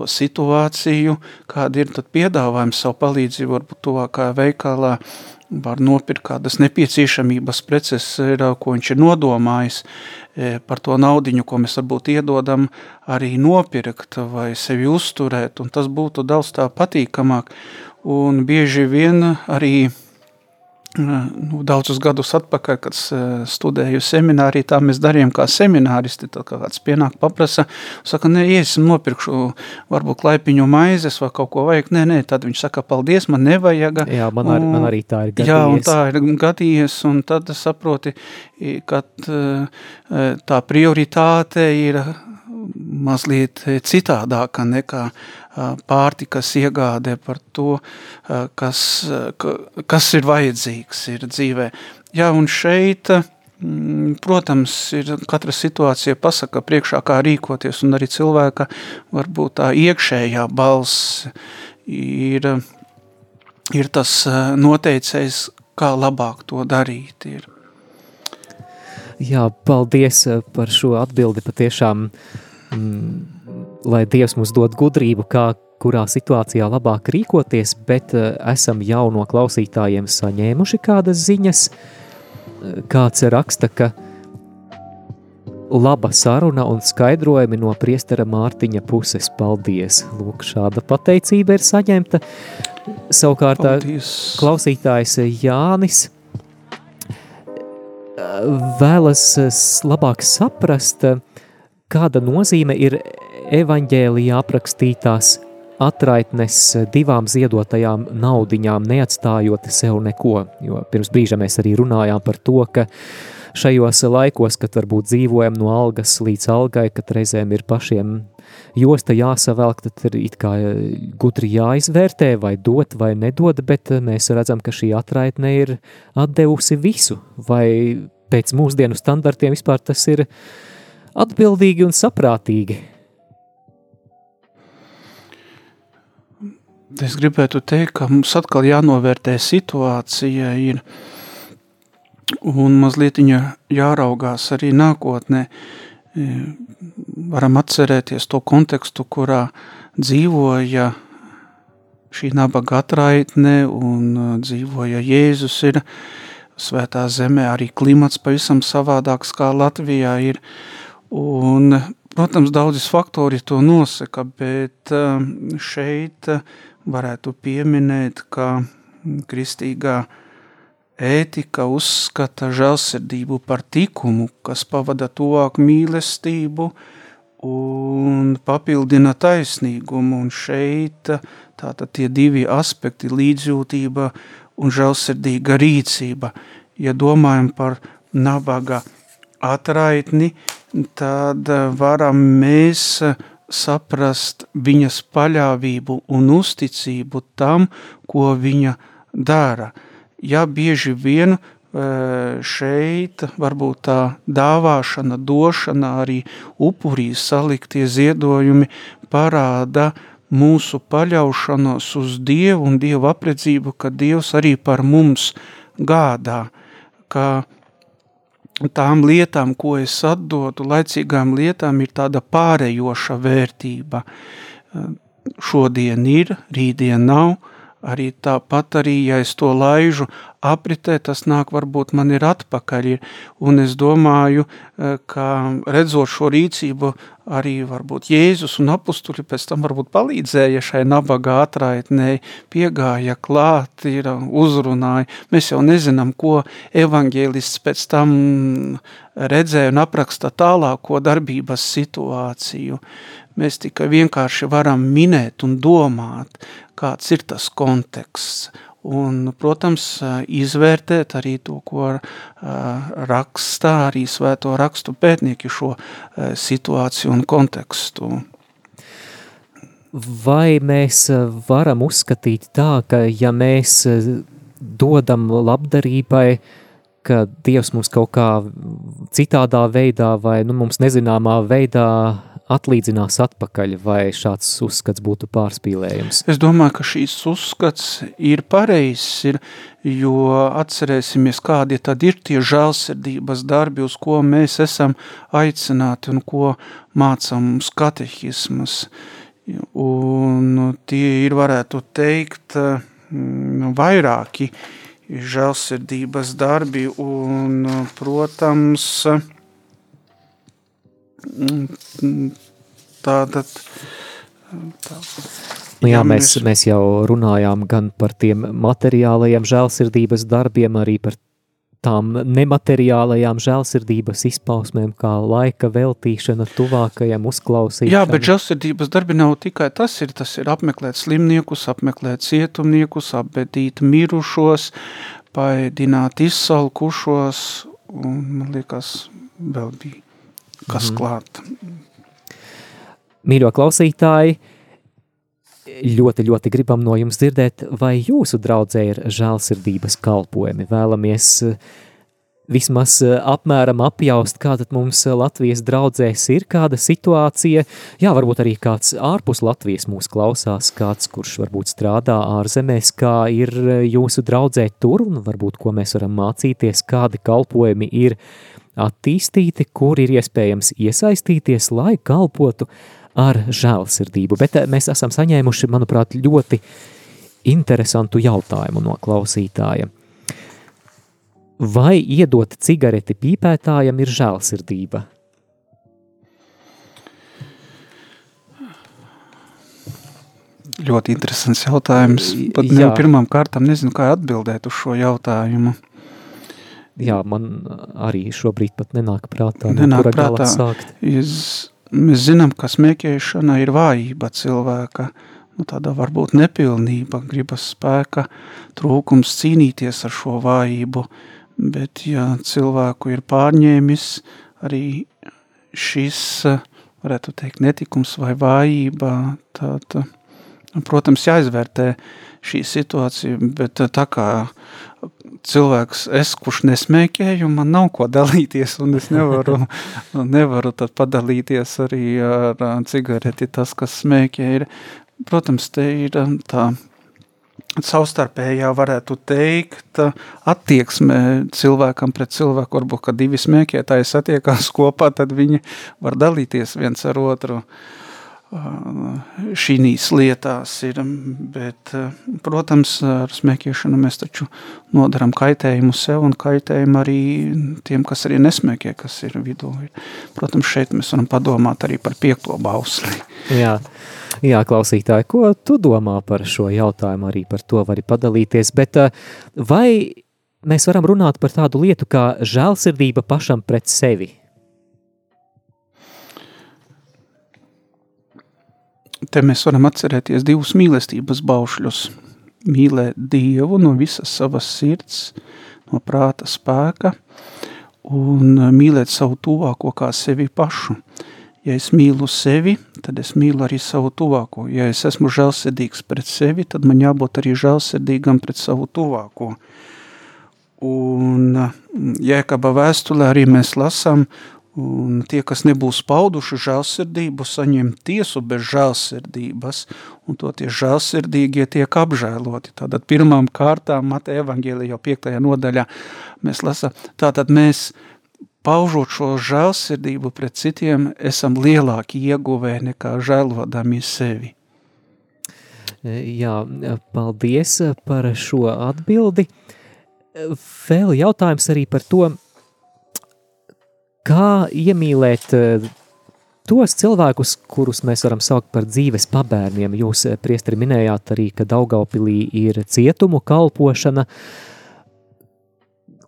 to situāciju, kāda ir, tad piedāvājam savu palīdzību, varbūt tuvākā veikalā var nopirkt kādas nepieciešamības preces, ir, ko viņš ir nodomājis e, par to naudiņu, ko mēs varbūt iedodam, arī nopirkt vai sevi uzturēt, un tas būtu daudz tā patīkamāk, un bieži vien arī nu, daudzus gadus atpakaļ, kad studēju seminārī, tā mēs darījām kā semināristi, tad kā kāds pienāk paprasa, saka, nē, iesim nopirkšu varbūt klaipiņu maizes vai kaut ko vajag, nē, nē, tad viņš saka, paldies, man nevajag. Jā, man, ar, man arī tā ir gadījies. Jā, un tā ir gadījies, un tad saproti, ka tā prioritāte ir mazliet citādāka nekā pārtikas iegādē par to, kas, kas ir vajadzīgs ir dzīvē. Jā, un šeit, protams, ir katra situācija pasaka priekšā, kā rīkoties, un arī cilvēka varbūt tā iekšējā balss ir, ir tas noteicējs, kā labāk to darīt ir. Jā, paldies par šo atbildi patiešām, mm, lai Dievs mums dod gudrību, kā kurā situācijā labāk rīkoties, bet esam jau no klausītājiem saņēmuši kādas ziņas. Kāds raksta, ka laba saruna un skaidrojumi no priestera Mārtiņa puses. Paldies! Lūk, šāda pateicība ir saņemta. Savukārt Paldies. klausītājs Jānis vēlas labāk saprast, kāda nozīme ir evaņģēlijā aprakstītās atraitnes divām ziedotajām naudiņām, neatstājot sev neko. Jo pirms brīža mēs arī runājām par to, ka šajos laikos, kad varbūt dzīvojam no algas līdz algai, kad reizēm ir pašiem josta jāsavelk, tad ir it kā gudri jāizvērtē, vai dot vai nedod, bet mēs redzam, ka šī atraitne ir atdevusi visu, vai pēc mūsdienu standartiem vispār tas ir atbildīgi un saprātīgi. Es gribētu teikt, ka mums atkal jānovērtē situācija ir, un mazliet jāraugās arī nākotnē. E, varam atcerēties to kontekstu, kurā dzīvoja šī nabaga atraitne un e, dzīvoja Jēzus ir svētā zemē, arī klimats pavisam savādāks kā Latvijā ir. Un, protams, daudzas faktori to nosaka, bet e, šeit varētu pieminēt, ka kristīgā ētika uzskata žēlsirdību par tikumu, kas pavada tuvāk mīlestību un papildina taisnīgumu. Un šeit tātad tie divi aspekti - līdzjūtība un žēlsirdīga rīcība. Ja domājam par nabaga atraitni, tad varam mēs saprast viņas paļāvību un uzticību tam, ko viņa dara – ja bieži vien e, šeit varbūt tā dāvāšana, došana, arī upurī saliktie ziedojumi parāda mūsu paļaušanos uz Dievu un Dievu apredzību, ka Dievs arī par mums gādā, ka tām lietām, ko es atdodu, laicīgām lietām ir tāda pārējoša vērtība. Šodien ir, rītdien nav, Arī tāpat arī, ja es to laižu apritē, tas nāk varbūt man ir atpakaļ. Un es domāju, e, ka redzot šo rīcību, arī varbūt Jēzus un apusturi pēc tam varbūt palīdzēja šai nabagā atraitnē, piegāja klāt, ir uzrunāja. Mēs jau nezinām, ko evaņģēlists pēc tam redzēja un apraksta tālāko darbības situāciju. Mēs tikai vienkārši varam minēt un domāt, kāds ir tas konteksts. Un, protams, izvērtēt arī to, ko rakstā arī svēto rakstu pētnieki šo situāciju un kontekstu. Vai mēs varam uzskatīt tā, ka ja mēs dodam labdarībai, ka Dievs mums kaut kā citādā veidā vai nu, mums nezināmā veidā atlīdzinās atpakaļ, vai šāds uzskats būtu pārspīlējums? Es domāju, ka šīs uzskats ir pareizs, ir, jo atcerēsimies, kādi tad ir tie žēlsirdības darbi, uz ko mēs esam aicināti un ko mācām mums katehismas. Un tie ir, varētu teikt, mm, vairāki žēlsirdības darbi un, protams, Tātad. Tā. Nu jā, mēs, mēs jau runājām gan par tiem materiālajiem žēlsirdības darbiem, arī par tām nemateriālajām žēlsirdības izpausmēm, kā laika veltīšana tuvākajam uzklausīšanam. Jā, bet žēlsirdības darbi nav tikai tas, ir, tas ir apmeklēt slimniekus, apmeklēt cietumniekus, apbedīt mirušos, paēdināt izsalkušos, un man liekas, vēl bija kas mm. klāt. Mīļo klausītāji, ļoti, ļoti gribam no jums dzirdēt, vai jūsu draudzē ir žēlsirdības kalpojumi. Vēlamies eh, vismaz eh, apmēram apjaust, kā tad mums Latvijas draudzēs ir kāda situācija. Jā, varbūt arī kāds ārpus Latvijas mūs klausās, kāds, kurš varbūt strādā ārzemēs, kā ir jūsu draudzē tur, un varbūt ko mēs varam mācīties, kādi kalpojumi ir attīstīti, kur ir iespējams iesaistīties, lai kalpotu ar žēlsirdību. Bet mēs esam saņēmuši, manuprāt, ļoti interesantu jautājumu no klausītāja. Vai iedot cigareti pīpētājam ir žēlsirdība? Ļoti interesants jautājums. Pat ne, pirmām kārtām nezinu, kā atbildēt uz šo jautājumu. Jā, man arī šobrīd pat nenāk prātā, nenāk no prātā. sākt. Es, mēs zinām, ka smēķēšana ir vājība cilvēka, nu, tāda varbūt nepilnība, gribas spēka, trūkums cīnīties ar šo vājību, bet ja cilvēku ir pārņēmis arī šis, varētu teikt, netikums vai vājība, tad Protams, jāizvērtē šī situācija, bet tā kā cilvēks, es, kurš nesmēķēju, man nav ko dalīties, un es nevaru, nevaru tad padalīties arī ar cigareti, tas, kas smēķē ir. Protams, te ir tā savstarpējā varētu teikt attieksme cilvēkam pret cilvēku, varbūt, ka divi smēķētāji satiekās kopā, tad viņi var dalīties viens ar otru. Uh, šīs lietās ir, bet, protams, ar smēķēšanu mēs taču nodaram kaitējumu sev un kaitējumu arī tiem, kas arī nesmēķē, kas ir vidū. Protams, šeit mēs varam padomāt arī par piekto bausli. Jā, jā, klausītāji, ko tu domā par šo jautājumu, arī par to vari padalīties, bet vai mēs varam runāt par tādu lietu kā žēlsirdība pašam pret sevi? Te mēs varam atcerēties divus mīlestības baušļus. Mīlēt Dievu no visas savas sirds, no prāta spēka un mīlēt savu tuvāko kā sevi pašu. Ja es mīlu sevi, tad es mīlu arī savu tuvāko. Ja es esmu žēlsirdīgs pret sevi, tad man jābūt arī žēlsirdīgam pret savu tuvāko. Un Jēkaba vēstulē arī mēs lasām, Un tie, kas nebūs pauduši žēlsirdību, saņem tiesu bez žēlsirdības, un to tie žēlsirdīgie tiek apžēloti. Tātad pirmām kārtām Mateja evangēlija jau piektajā nodaļā mēs lasām, tātad mēs paužot šo žēlsirdību pret citiem, esam lielāki ieguvēji nekā žēlodami sevi. Jā, paldies par šo atbildi. Vēl jautājums arī par to, kā iemīlēt eh, tos cilvēkus, kurus mēs varam saukt par dzīves pabērniem. Jūs, eh, priesteri, minējāt arī, ka Daugaupilī ir cietumu kalpošana,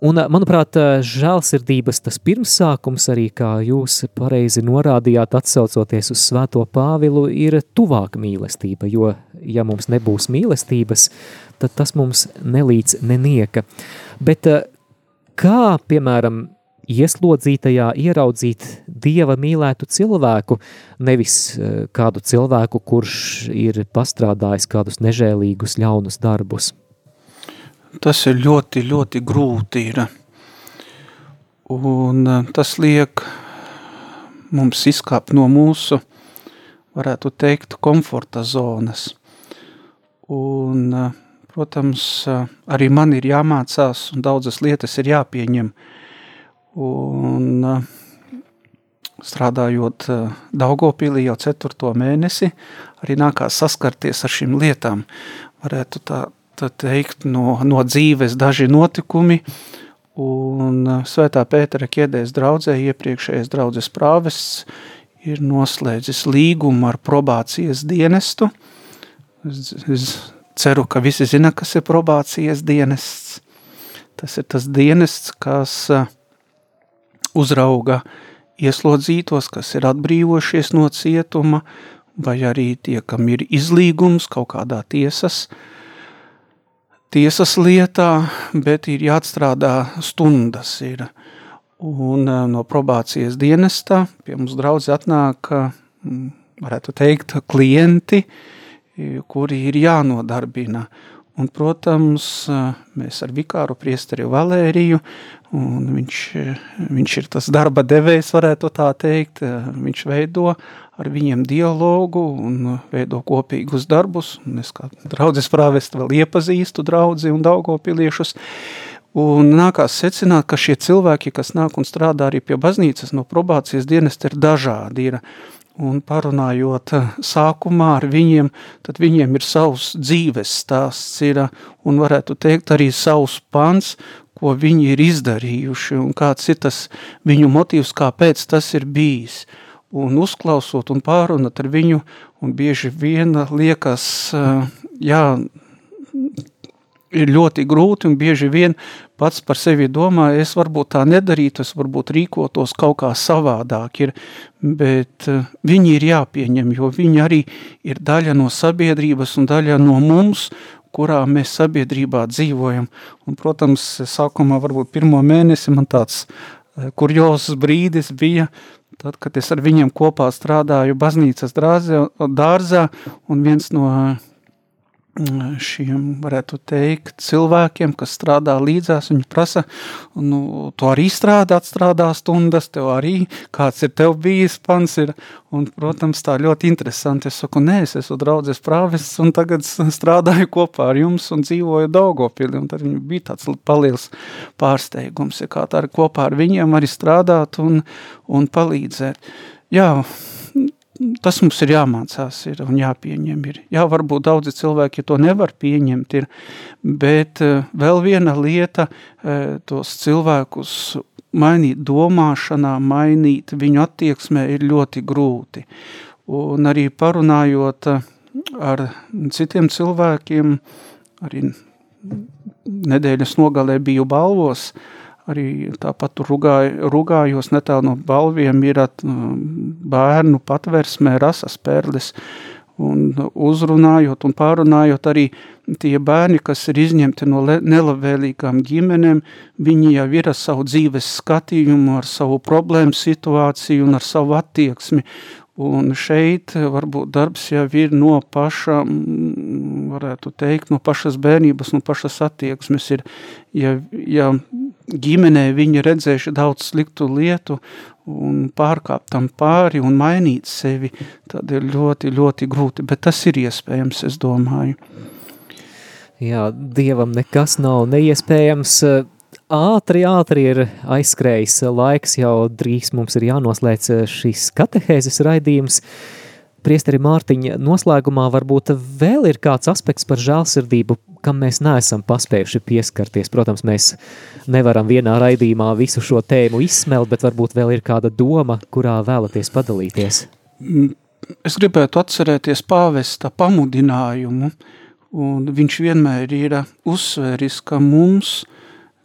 Un, eh, manuprāt, žēlsirdības tas pirmsākums arī, kā jūs pareizi norādījāt, atsaucoties uz svēto Pāvilu, ir tuvāk mīlestība, jo, ja mums nebūs mīlestības, tad tas mums nelīdz nenieka. Bet kā, piemēram, ieslodzītajā ieraudzīt dieva mīlētu cilvēku, nevis eh, kādu cilvēku, kurš ir pastrādājis kādus nežēlīgus, ļaunus darbus. Tas ir ļoti, ļoti grūti. Ir. Un eh, tas liek mums izkāpt no mūsu, varētu teikt, komforta zonas. Un, eh, protams, arī man ir jāmācās un daudzas lietas ir jāpieņem, uh, Un strādājot Daugopilī jau ceturto mēnesi, arī nākās saskarties ar šīm lietām. Varētu tā, tā teikt, no, no dzīves daži notikumi, un Svētā Pētera ķiedēs draudzē, iepriekšējais draudzes prāvests, ir noslēdzis līgumu ar probācijas dienestu. Es, es ceru, ka visi zina, kas ir probācijas dienests. Tas ir tas dienests, kas uh, uzrauga ieslodzītos, kas ir atbrīvojušies no cietuma, vai arī tie, kam ir izlīgums kaut kādā tiesas, tiesas lietā, bet ir jāatstrādā stundas. Ir. Un eh, no probācijas dienestā pie mums draudz atnāk, mm, varētu teikt, klienti, kuri ir jānodarbina. Un, protams, mēs ar vikāru priesteri Valēriju, un viņš, viņš ir tas darba devējs, varētu tā teikt, viņš veido ar viņiem dialogu un veido kopīgus darbus, un es kā draudzes prāvest vēl iepazīstu draudzi un daugopiliešus, Un nākās secināt, ka šie cilvēki, kas nāk un strādā arī pie baznīcas no probācijas dienesta, ir dažādi. Ir. Un parunājot eh, sākumā ar viņiem, tad viņiem ir savs dzīves stāsts, ir, un varētu teikt arī savs pants, ko viņi ir izdarījuši, un kāds ir tas viņu motīvs, kāpēc tas ir bijis. Un uzklausot un pārunat ar viņu, un bieži vien liekas, eh, jā, ir ļoti grūti un bieži vien pats par sevi domā, es varbūt tā nedarītu, es varbūt rīkotos kaut kā savādāk, ir, bet uh, viņi ir jāpieņem, jo viņi arī ir daļa no sabiedrības un daļa no mums, kurā mēs sabiedrībā dzīvojam. Un, protams, sākumā varbūt pirmo mēnesi man tāds uh, kurjosas brīdis bija, tad, kad es ar viņiem kopā strādāju baznīcas drāzē, dārzā, un viens no šiem, varētu teikt, cilvēkiem, kas strādā līdzās, viņi prasa, nu, tu arī strādāt, strādā stundas, tev arī, kāds ir tev bijis pants ir, un, protams, tā ļoti interesanti, es saku, nē, es esmu draudzes prāvis, un tagad strādāju kopā ar jums un dzīvoju Daugopili, un tad viņi bija tāds paliels pārsteigums, ja kā tā ar kopā ar viņiem arī strādāt un, un palīdzēt. Jā, tas mums ir jāmācās ir un jāpieņem. Ir. Jā, varbūt daudzi cilvēki to nevar pieņemt, ir, bet uh, vēl viena lieta uh, tos cilvēkus mainīt domāšanā, mainīt viņu attieksmē ir ļoti grūti. Un arī parunājot uh, ar citiem cilvēkiem, arī nedēļas nogalē biju balvos, uh, arī tāpat tur rugāju, rugājos netālu no balviem ir at, bērnu patversmē rasas perles, un uzrunājot un pārunājot arī tie bērni, kas ir izņemti no nelabvēlīgām ģimenēm, viņi jau ir ar savu dzīves skatījumu, ar savu problēmu situāciju un ar savu attieksmi, Un šeit varbūt darbs jau ir no paša, varētu teikt, no pašas bērnības, no pašas attieksmes ir, ja, ja ģimenē viņi redzējuši daudz sliktu lietu un pārkāpt tam pāri un mainīt sevi, tad ir ļoti, ļoti grūti, bet tas ir iespējams, es domāju. Jā, Dievam nekas nav neiespējams, ātri, ātri ir aizskrējis laiks, jau drīz mums ir jānoslēdz šis katehēzes raidījums. Priesteri Mārtiņa noslēgumā varbūt vēl ir kāds aspekts par žēlsirdību, kam mēs neesam paspējuši pieskarties. Protams, mēs nevaram vienā raidījumā visu šo tēmu izsmelt, bet varbūt vēl ir kāda doma, kurā vēlaties padalīties. Es gribētu atcerēties pāvesta pamudinājumu, un viņš vienmēr ir uzsvēris, ka mums –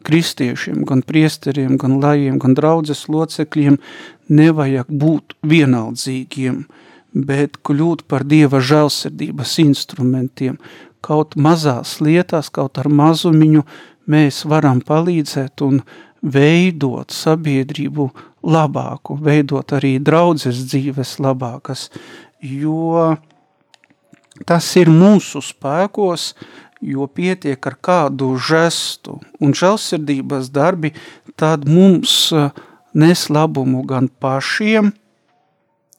kristiešiem, gan priesteriem, gan lajiem, gan draudzes locekļiem nevajag būt vienaldzīgiem, bet kļūt par Dieva žēlsirdības instrumentiem. Kaut mazās lietās, kaut ar mazumiņu mēs varam palīdzēt un veidot sabiedrību labāku, veidot arī draudzes dzīves labākas, jo tas ir mūsu spēkos, jo pietiek ar kādu žestu un žēlsirdības darbi, tad mums eh, nes labumu gan pašiem,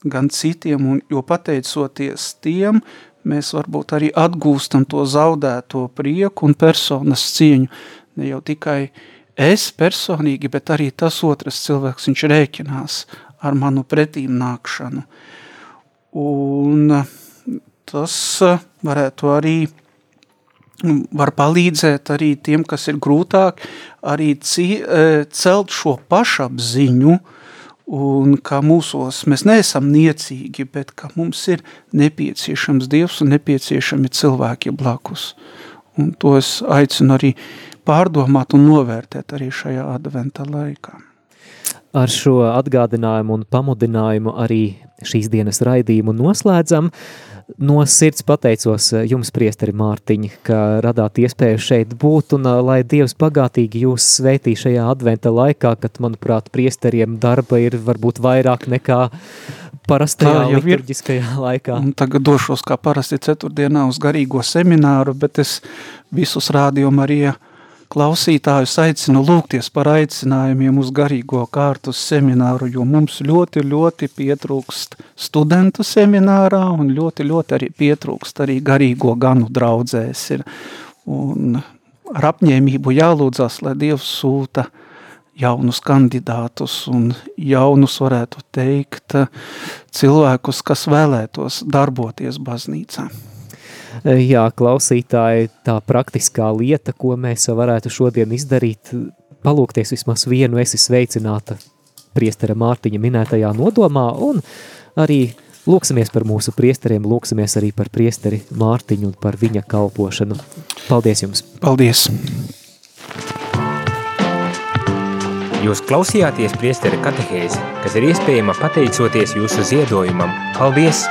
gan citiem, un jo pateicoties tiem, mēs varbūt arī atgūstam to zaudēto prieku un personas cieņu. Ne jau tikai es personīgi, bet arī tas otrs cilvēks, viņš rēķinās ar manu pretīm nākšanu. Un eh, tas eh, varētu arī var palīdzēt arī tiem, kas ir grūtāk, arī e, celt šo pašapziņu, un ka mūsos mēs neesam niecīgi, bet ka mums ir nepieciešams Dievs un nepieciešami cilvēki blakus. Un to es aicinu arī pārdomāt un novērtēt arī šajā adventa laikā. Ar šo atgādinājumu un pamudinājumu arī šīs dienas raidījumu noslēdzam. No sirds pateicos eh, jums, priesteri Mārtiņa, ka radāt iespēju šeit būt un eh, lai Dievs bagātīgi jūs sveitī šajā adventa laikā, kad, manuprāt, priesteriem darba ir varbūt vairāk nekā parastajā liturģiskajā ir. laikā. Un tagad došos kā parasti ceturtdienā uz garīgo semināru, bet es visus rādījumu arī klausītājus aicinu lūgties par aicinājumiem uz garīgo kārtu semināru, jo mums ļoti, ļoti pietrūkst studentu seminārā un ļoti, ļoti arī pietrūkst arī garīgo ganu draudzēs. Ir. Un ar apņēmību jālūdzas, lai Dievs sūta jaunus kandidātus un jaunus, varētu teikt, cilvēkus, kas vēlētos darboties baznīcā. Jā, klausītāji, tā praktiskā lieta, ko mēs varētu šodien izdarīt, palūkties vismaz vienu esi sveicināta priestera Mārtiņa minētajā nodomā un arī lūksimies par mūsu priesteriem, lūksimies arī par priesteri Mārtiņu un par viņa kalpošanu. Paldies jums! Paldies! Jūs klausījāties priestera katehēzi, kas ir iespējama pateicoties jūsu ziedojumam. Paldies!